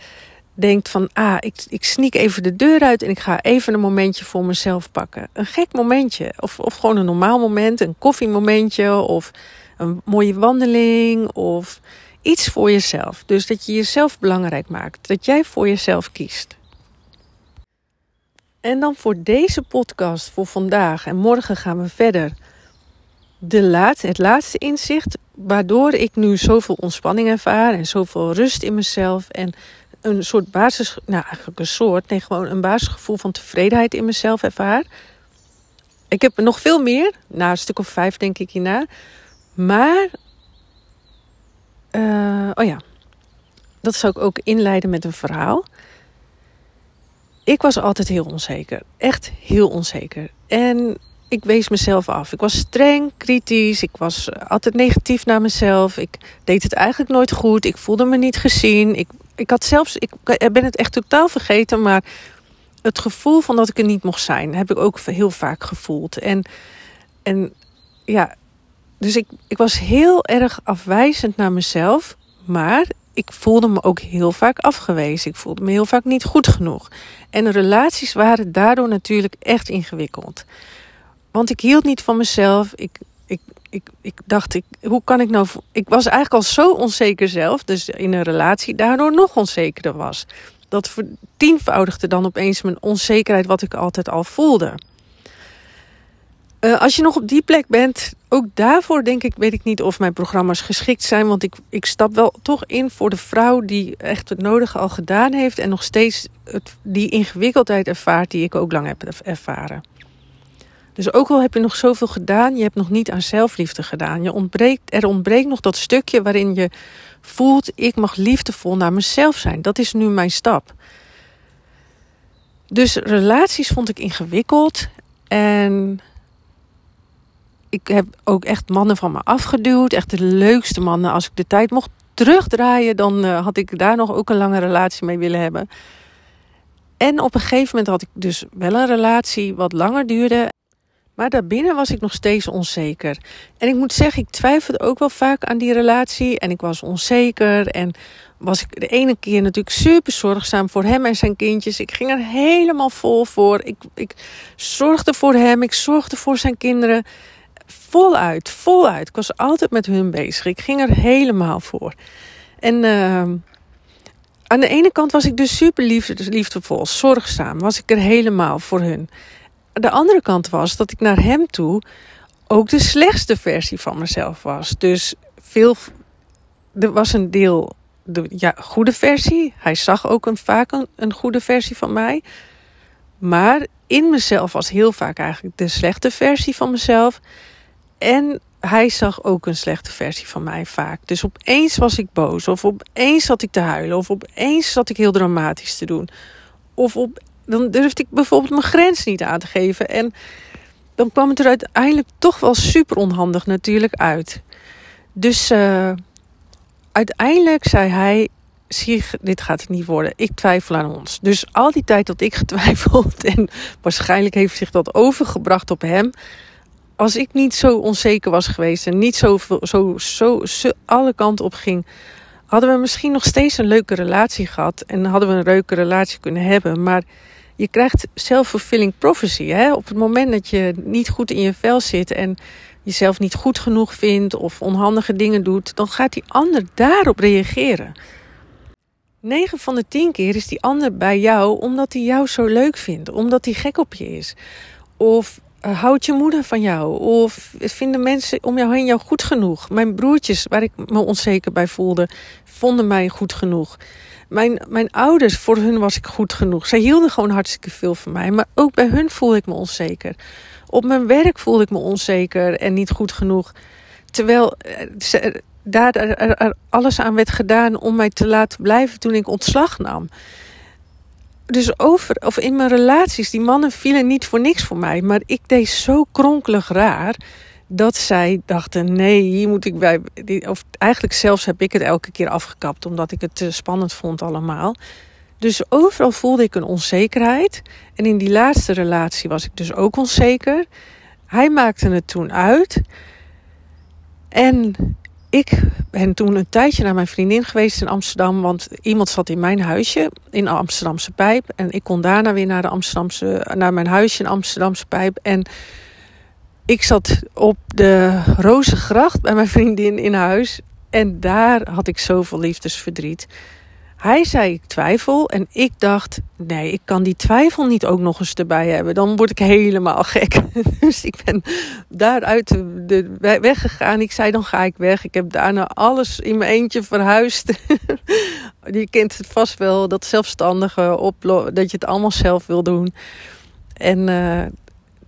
denkt van, ah, ik, ik sneak even de deur uit en ik ga even een momentje voor mezelf pakken. Een gek momentje. Of, of gewoon een normaal moment, een koffiemomentje of een mooie wandeling of iets voor jezelf. Dus dat je jezelf belangrijk maakt. Dat jij voor jezelf kiest. En dan voor deze podcast, voor vandaag en morgen gaan we verder. De laat, het laatste inzicht, waardoor ik nu zoveel ontspanning ervaar en zoveel rust in mezelf en een soort basis, nou eigenlijk een soort, nee, gewoon een basisgevoel van tevredenheid in mezelf ervaar. Ik heb nog veel meer, na een stuk of vijf denk ik hierna. Maar, uh, oh ja, dat zou ik ook inleiden met een verhaal. Ik was altijd heel onzeker, echt heel onzeker. En ik wees mezelf af. Ik was streng, kritisch. Ik was altijd negatief naar mezelf. Ik deed het eigenlijk nooit goed. Ik voelde me niet gezien. Ik, ik had zelfs, ik ben het echt totaal vergeten, maar het gevoel van dat ik er niet mocht zijn, heb ik ook heel vaak gevoeld. En En ja, dus ik, ik was heel erg afwijzend naar mezelf. Maar ik voelde me ook heel vaak afgewezen. Ik voelde me heel vaak niet goed genoeg. En relaties waren daardoor natuurlijk echt ingewikkeld. Want ik hield niet van mezelf. Ik, ik, ik, ik dacht, ik, hoe kan ik nou. Ik was eigenlijk al zo onzeker zelf. Dus in een relatie daardoor nog onzekerder was. Dat vertienvoudigde dan opeens mijn onzekerheid, wat ik altijd al voelde. Uh, als je nog op die plek bent, ook daarvoor denk ik, weet ik niet of mijn programma's geschikt zijn. Want ik, ik stap wel toch in voor de vrouw die echt het nodige al gedaan heeft. En nog steeds het, die ingewikkeldheid ervaart die ik ook lang heb ervaren. Dus ook al heb je nog zoveel gedaan, je hebt nog niet aan zelfliefde gedaan. Je ontbreekt, er ontbreekt nog dat stukje waarin je voelt: ik mag liefdevol naar mezelf zijn. Dat is nu mijn stap. Dus relaties vond ik ingewikkeld. En ik heb ook echt mannen van me afgeduwd. Echt de leukste mannen. Als ik de tijd mocht terugdraaien, dan uh, had ik daar nog ook een lange relatie mee willen hebben. En op een gegeven moment had ik dus wel een relatie wat langer duurde. Maar daarbinnen was ik nog steeds onzeker. En ik moet zeggen, ik twijfelde ook wel vaak aan die relatie. En ik was onzeker. En was ik de ene keer natuurlijk super zorgzaam voor hem en zijn kindjes. Ik ging er helemaal vol voor. Ik, ik zorgde voor hem, ik zorgde voor zijn kinderen voluit, voluit. Ik was altijd met hun bezig. Ik ging er helemaal voor. En uh, aan de ene kant was ik dus super liefdevol, zorgzaam. Was ik er helemaal voor hun. De andere kant was dat ik naar hem toe ook de slechtste versie van mezelf was. Dus veel, er was een deel de ja, goede versie. Hij zag ook een, vaak een, een goede versie van mij. Maar in mezelf was heel vaak eigenlijk de slechte versie van mezelf. En hij zag ook een slechte versie van mij vaak. Dus opeens was ik boos. Of opeens zat ik te huilen. Of opeens zat ik heel dramatisch te doen. Of op, dan durfde ik bijvoorbeeld mijn grens niet aan te geven. En dan kwam het er uiteindelijk toch wel super onhandig natuurlijk uit. Dus uh, uiteindelijk zei hij: Zie, dit gaat het niet worden. Ik twijfel aan ons. Dus al die tijd dat ik getwijfeld en waarschijnlijk heeft zich dat overgebracht op hem als ik niet zo onzeker was geweest en niet zo, zo, zo, zo alle kanten op ging, hadden we misschien nog steeds een leuke relatie gehad en hadden we een leuke relatie kunnen hebben. Maar je krijgt self-fulfilling prophecy. Hè? Op het moment dat je niet goed in je vel zit en jezelf niet goed genoeg vindt of onhandige dingen doet, dan gaat die ander daarop reageren. 9 van de 10 keer is die ander bij jou omdat hij jou zo leuk vindt, omdat hij gek op je is. Of uh, houdt je moeder van jou? Of vinden mensen om jou heen jou goed genoeg? Mijn broertjes, waar ik me onzeker bij voelde, vonden mij goed genoeg. Mijn, mijn ouders, voor hun was ik goed genoeg. Zij hielden gewoon hartstikke veel van mij. Maar ook bij hun voelde ik me onzeker. Op mijn werk voelde ik me onzeker en niet goed genoeg. Terwijl eh, ze, daar er alles aan werd gedaan om mij te laten blijven toen ik ontslag nam dus over, of in mijn relaties, die mannen vielen niet voor niks voor mij. Maar ik deed zo kronkelig raar dat zij dachten: nee, hier moet ik bij. Of eigenlijk zelfs heb ik het elke keer afgekapt omdat ik het te spannend vond allemaal. Dus overal voelde ik een onzekerheid. En in die laatste relatie was ik dus ook onzeker. Hij maakte het toen uit. En ik ben toen een tijdje naar mijn vriendin geweest in Amsterdam. Want iemand zat in mijn huisje in Amsterdamse Pijp. En ik kon daarna weer naar, de Amsterdamse, naar mijn huisje in Amsterdamse Pijp. En ik zat op de Rozengracht bij mijn vriendin in huis. En daar had ik zoveel liefdesverdriet. Hij zei ik twijfel en ik dacht nee, ik kan die twijfel niet ook nog eens erbij hebben. Dan word ik helemaal gek. Dus ik ben daaruit de, weggegaan. Ik zei dan ga ik weg. Ik heb daarna alles in mijn eentje verhuisd. je kent het vast wel, dat zelfstandige, dat je het allemaal zelf wil doen. En uh,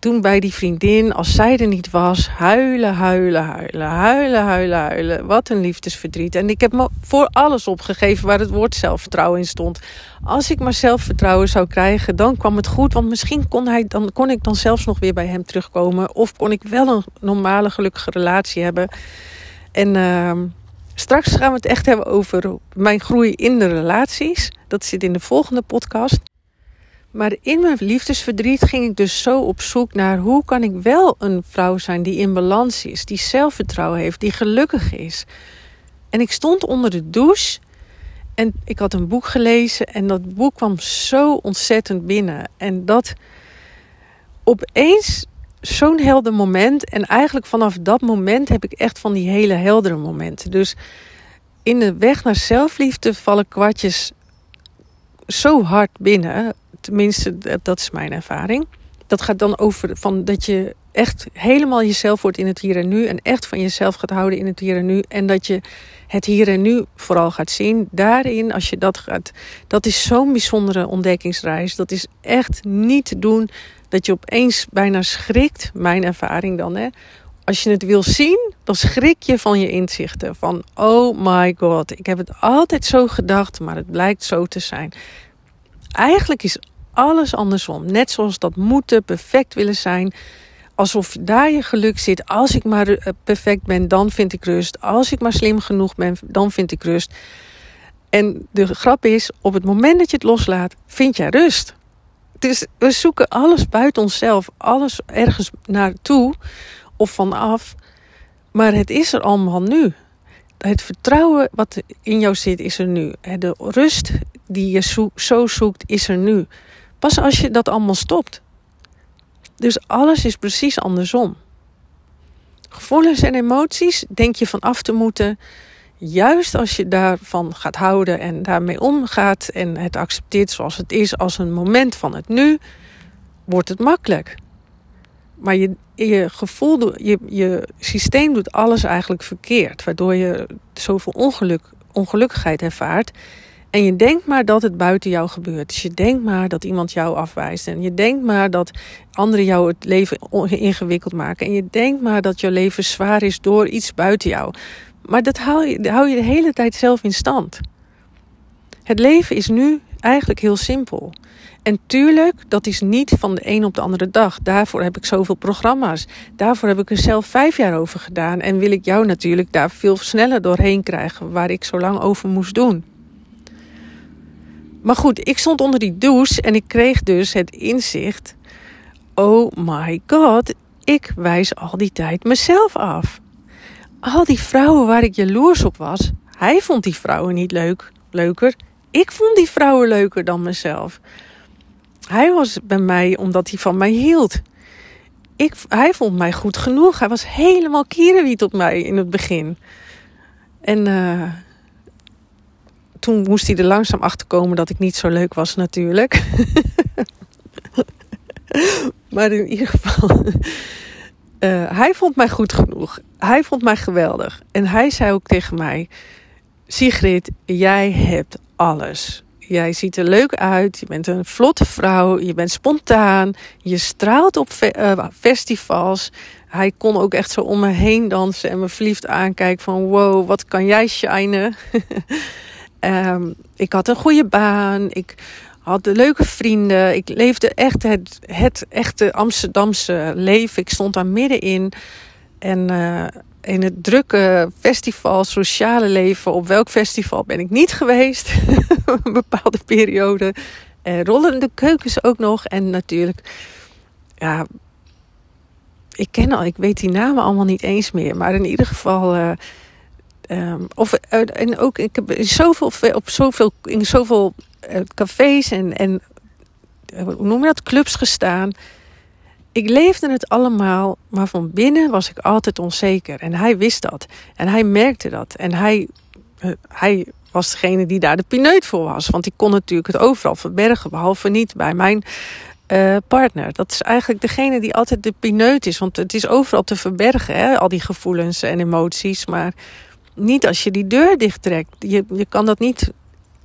toen bij die vriendin, als zij er niet was, huilen, huilen, huilen, huilen, huilen, huilen. Wat een liefdesverdriet. En ik heb me voor alles opgegeven waar het woord zelfvertrouwen in stond. Als ik maar zelfvertrouwen zou krijgen, dan kwam het goed. Want misschien kon, hij, dan, kon ik dan zelfs nog weer bij hem terugkomen. Of kon ik wel een normale, gelukkige relatie hebben. En uh, straks gaan we het echt hebben over mijn groei in de relaties. Dat zit in de volgende podcast. Maar in mijn liefdesverdriet ging ik dus zo op zoek naar hoe kan ik wel een vrouw zijn die in balans is, die zelfvertrouwen heeft, die gelukkig is. En ik stond onder de douche en ik had een boek gelezen en dat boek kwam zo ontzettend binnen. En dat opeens zo'n helder moment. En eigenlijk vanaf dat moment heb ik echt van die hele heldere momenten. Dus in de weg naar zelfliefde vallen kwartjes zo hard binnen. Tenminste, dat is mijn ervaring. Dat gaat dan over van dat je echt helemaal jezelf wordt in het hier en nu. En echt van jezelf gaat houden in het hier en nu. En dat je het hier en nu vooral gaat zien. Daarin, als je dat gaat. Dat is zo'n bijzondere ontdekkingsreis. Dat is echt niet te doen. Dat je opeens bijna schrikt. Mijn ervaring dan, hè. Als je het wil zien, dan schrik je van je inzichten. Van, oh my god, ik heb het altijd zo gedacht, maar het blijkt zo te zijn. Eigenlijk is alles andersom. Net zoals dat moeten, perfect willen zijn. Alsof daar je geluk zit. Als ik maar eh, perfect ben, dan vind ik rust. Als ik maar slim genoeg ben, dan vind ik rust. En de grap is, op het moment dat je het loslaat, vind jij rust. Dus we zoeken alles buiten onszelf, alles ergens naartoe of vanaf. Maar het is er allemaal nu. Het vertrouwen wat in jou zit, is er nu. De rust die je zo zoekt, is er nu. Pas als je dat allemaal stopt. Dus alles is precies andersom. Gevoelens en emoties denk je van af te moeten. Juist als je daarvan gaat houden en daarmee omgaat en het accepteert zoals het is als een moment van het nu, wordt het makkelijk. Maar je, je gevoel, je, je systeem doet alles eigenlijk verkeerd, waardoor je zoveel ongeluk, ongelukkigheid ervaart. En je denkt maar dat het buiten jou gebeurt. Dus je denkt maar dat iemand jou afwijst. En je denkt maar dat anderen jou het leven ingewikkeld maken. En je denkt maar dat jouw leven zwaar is door iets buiten jou. Maar dat je, hou je de hele tijd zelf in stand. Het leven is nu eigenlijk heel simpel. En tuurlijk, dat is niet van de een op de andere dag. Daarvoor heb ik zoveel programma's. Daarvoor heb ik er zelf vijf jaar over gedaan. En wil ik jou natuurlijk daar veel sneller doorheen krijgen, waar ik zo lang over moest doen. Maar goed, ik stond onder die douche en ik kreeg dus het inzicht: oh my god, ik wijs al die tijd mezelf af. Al die vrouwen waar ik jaloers op was, hij vond die vrouwen niet leuk, leuker. Ik vond die vrouwen leuker dan mezelf. Hij was bij mij omdat hij van mij hield. Ik, hij vond mij goed genoeg. Hij was helemaal kierenwiet op mij in het begin. En uh, toen moest hij er langzaam achter komen dat ik niet zo leuk was, natuurlijk. maar in ieder geval. Uh, hij vond mij goed genoeg. Hij vond mij geweldig. En hij zei ook tegen mij: Sigrid, jij hebt alles. Jij ziet er leuk uit. Je bent een vlotte vrouw. Je bent spontaan. Je straalt op fe uh, festivals. Hij kon ook echt zo om me heen dansen en me verliefd aankijken van wow, wat kan jij shinen. Um, ik had een goede baan. Ik had leuke vrienden. Ik leefde echt het, het echte Amsterdamse leven. Ik stond daar middenin. En uh, in het drukke festival, sociale leven. Op welk festival ben ik niet geweest? een bepaalde periode. Uh, rollende keukens ook nog. En natuurlijk, ja, ik ken al, ik weet die namen allemaal niet eens meer. Maar in ieder geval. Uh, Um, of, uh, en ook, ik heb in zoveel, op zoveel, in zoveel uh, cafés en, en hoe noem je dat, clubs gestaan. Ik leefde het allemaal, maar van binnen was ik altijd onzeker. En hij wist dat. En hij merkte dat. En hij, hij was degene die daar de pineut voor was. Want die kon natuurlijk het overal verbergen, behalve niet bij mijn uh, partner. Dat is eigenlijk degene die altijd de pineut is. Want het is overal te verbergen, hè? al die gevoelens en emoties. Maar niet als je die deur dichttrekt. Je, je kan dat niet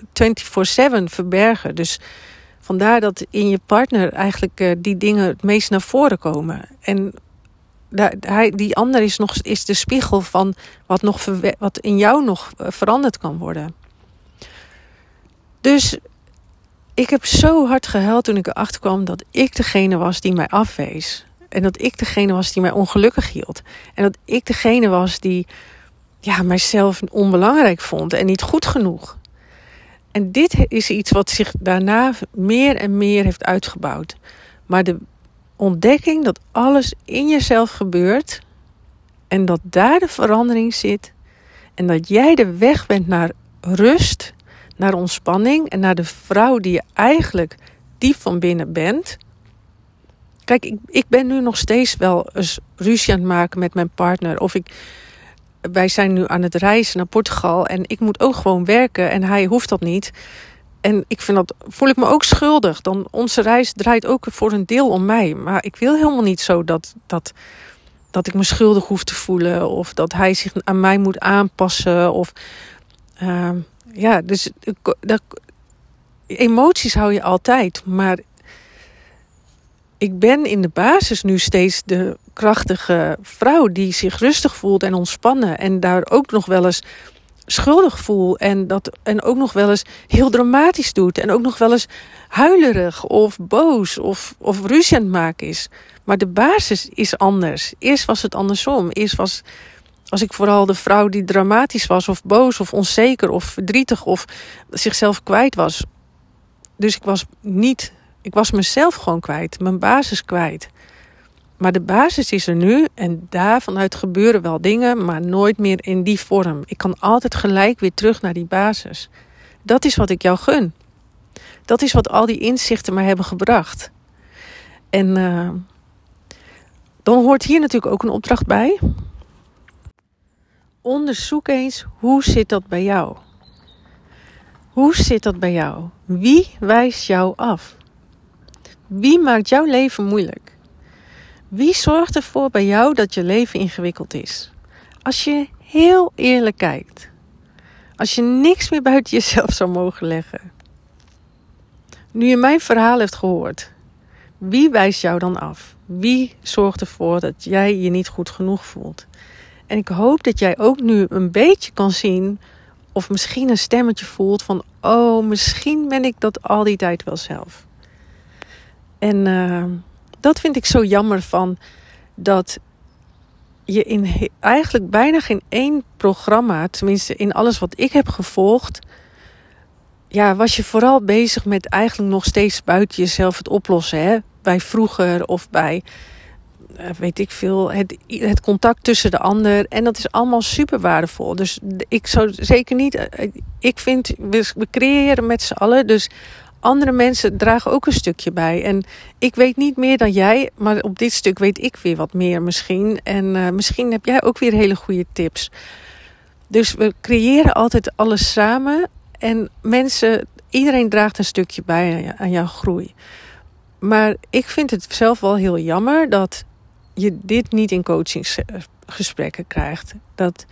24-7 verbergen. Dus vandaar dat in je partner eigenlijk uh, die dingen het meest naar voren komen. En daar, hij, die ander is, nog, is de spiegel van wat, nog wat in jou nog uh, veranderd kan worden. Dus ik heb zo hard gehuild toen ik erachter kwam dat ik degene was die mij afwees. En dat ik degene was die mij ongelukkig hield. En dat ik degene was die ja, mijzelf onbelangrijk vond en niet goed genoeg. En dit is iets wat zich daarna meer en meer heeft uitgebouwd. Maar de ontdekking dat alles in jezelf gebeurt en dat daar de verandering zit en dat jij de weg bent naar rust, naar ontspanning en naar de vrouw die je eigenlijk diep van binnen bent. Kijk, ik, ik ben nu nog steeds wel eens ruzie aan het maken met mijn partner. Of ik, wij zijn nu aan het reizen naar Portugal en ik moet ook gewoon werken en hij hoeft dat niet. En ik vind dat, voel ik me ook schuldig. Dan onze reis draait ook voor een deel om mij. Maar ik wil helemaal niet zo dat, dat, dat ik me schuldig hoef te voelen. Of dat hij zich aan mij moet aanpassen. Of uh, ja, dus dat, emoties hou je altijd. Maar ik ben in de basis nu steeds de krachtige vrouw die zich rustig voelt en ontspannen. En daar ook nog wel eens schuldig voel. En, dat, en ook nog wel eens heel dramatisch doet. En ook nog wel eens huilerig of boos of, of ruzie maken is. Maar de basis is anders. Eerst was het andersom. Eerst was, was ik vooral de vrouw die dramatisch was of boos of onzeker of verdrietig of zichzelf kwijt was. Dus ik was niet, ik was mezelf gewoon kwijt, mijn basis kwijt. Maar de basis is er nu en daarvanuit gebeuren wel dingen, maar nooit meer in die vorm. Ik kan altijd gelijk weer terug naar die basis. Dat is wat ik jou gun. Dat is wat al die inzichten mij hebben gebracht. En uh, dan hoort hier natuurlijk ook een opdracht bij. Onderzoek eens hoe zit dat bij jou? Hoe zit dat bij jou? Wie wijst jou af? Wie maakt jouw leven moeilijk? Wie zorgt ervoor bij jou dat je leven ingewikkeld is? Als je heel eerlijk kijkt. Als je niks meer buiten jezelf zou mogen leggen. Nu je mijn verhaal hebt gehoord, wie wijst jou dan af? Wie zorgt ervoor dat jij je niet goed genoeg voelt? En ik hoop dat jij ook nu een beetje kan zien of misschien een stemmetje voelt van: oh, misschien ben ik dat al die tijd wel zelf. En uh, dat vind ik zo jammer van dat je in eigenlijk bijna geen één programma, tenminste in alles wat ik heb gevolgd, ja, was je vooral bezig met eigenlijk nog steeds buiten jezelf het oplossen. Hè? Bij vroeger of bij, eh, weet ik veel, het, het contact tussen de ander. En dat is allemaal super waardevol. Dus ik zou zeker niet, eh, ik vind, we creëren met z'n allen. Dus andere mensen dragen ook een stukje bij. En ik weet niet meer dan jij, maar op dit stuk weet ik weer wat meer misschien. En uh, misschien heb jij ook weer hele goede tips. Dus we creëren altijd alles samen. En mensen, iedereen draagt een stukje bij aan jouw groei. Maar ik vind het zelf wel heel jammer dat je dit niet in coachingsgesprekken krijgt. Dat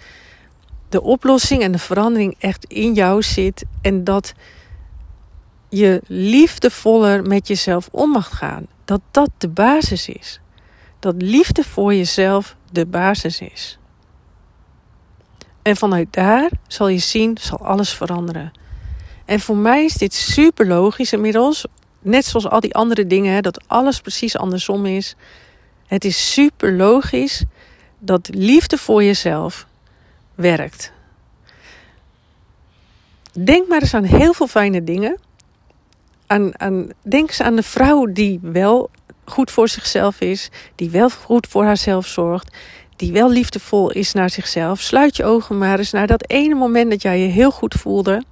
de oplossing en de verandering echt in jou zit en dat je liefdevoller met jezelf om mag gaan. Dat dat de basis is. Dat liefde voor jezelf de basis is. En vanuit daar zal je zien, zal alles veranderen. En voor mij is dit super logisch inmiddels. Net zoals al die andere dingen, dat alles precies andersom is. Het is super logisch dat liefde voor jezelf werkt. Denk maar eens aan heel veel fijne dingen denk eens aan de vrouw die wel goed voor zichzelf is, die wel goed voor haarzelf zorgt, die wel liefdevol is naar zichzelf. Sluit je ogen maar eens naar dat ene moment dat jij je heel goed voelde.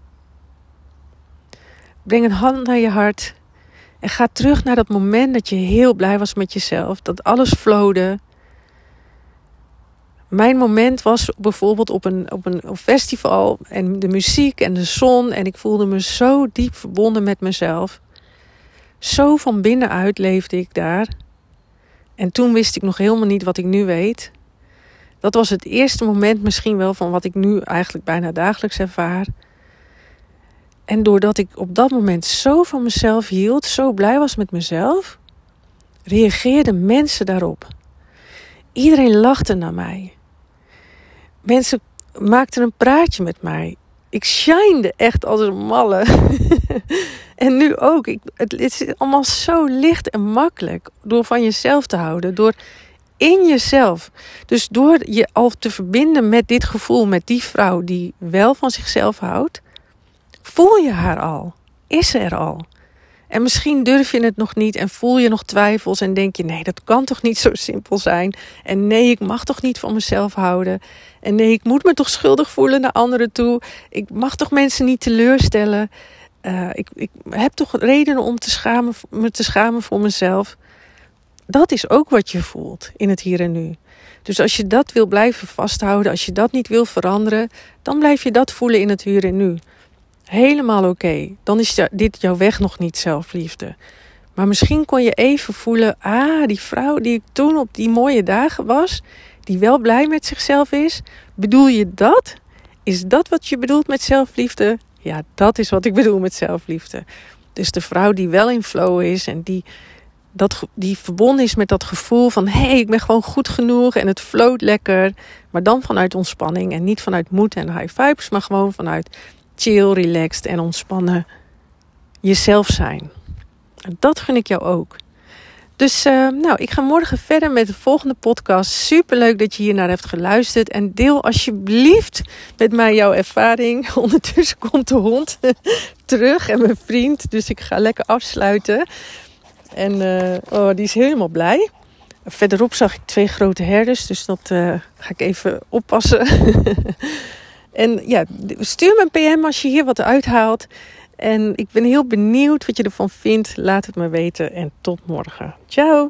Breng een hand naar je hart en ga terug naar dat moment dat je heel blij was met jezelf, dat alles flowde. Mijn moment was bijvoorbeeld op een, op een festival en de muziek en de zon. En ik voelde me zo diep verbonden met mezelf. Zo van binnenuit leefde ik daar. En toen wist ik nog helemaal niet wat ik nu weet. Dat was het eerste moment misschien wel van wat ik nu eigenlijk bijna dagelijks ervaar. En doordat ik op dat moment zo van mezelf hield, zo blij was met mezelf, reageerden mensen daarop. Iedereen lachte naar mij. Mensen maakten een praatje met mij. Ik shinede echt als een malle. en nu ook. Ik, het, is allemaal zo licht en makkelijk. Door van jezelf te houden. Door in jezelf. Dus door je al te verbinden met dit gevoel, met die vrouw die wel van zichzelf houdt, voel je haar al. Is er al. En misschien durf je het nog niet en voel je nog twijfels en denk je: nee, dat kan toch niet zo simpel zijn? En nee, ik mag toch niet van mezelf houden? En nee, ik moet me toch schuldig voelen naar anderen toe? Ik mag toch mensen niet teleurstellen? Uh, ik, ik heb toch redenen om te schamen, me te schamen voor mezelf? Dat is ook wat je voelt in het hier en nu. Dus als je dat wil blijven vasthouden, als je dat niet wil veranderen, dan blijf je dat voelen in het hier en nu. Helemaal oké. Dan is dit jouw weg nog niet zelfliefde. Maar misschien kon je even voelen: ah, die vrouw die ik toen op die mooie dagen was, die wel blij met zichzelf is. Bedoel je dat? Is dat wat je bedoelt met zelfliefde? Ja, dat is wat ik bedoel met zelfliefde. Dus de vrouw die wel in flow is en die, dat, die verbonden is met dat gevoel van: hé, hey, ik ben gewoon goed genoeg en het floot lekker. Maar dan vanuit ontspanning en niet vanuit moed en high vibes, maar gewoon vanuit chill, relaxed en ontspannen jezelf zijn. Dat gun ik jou ook. Dus uh, nou, ik ga morgen verder met de volgende podcast. Super leuk dat je hier naar hebt geluisterd. En deel alsjeblieft met mij jouw ervaring. Ondertussen komt de hond terug en mijn vriend. Dus ik ga lekker afsluiten. En uh, oh, die is helemaal blij. Verderop zag ik twee grote herders. Dus dat uh, ga ik even oppassen. En ja, stuur me een PM als je hier wat uithaalt. En ik ben heel benieuwd wat je ervan vindt. Laat het me weten en tot morgen. Ciao!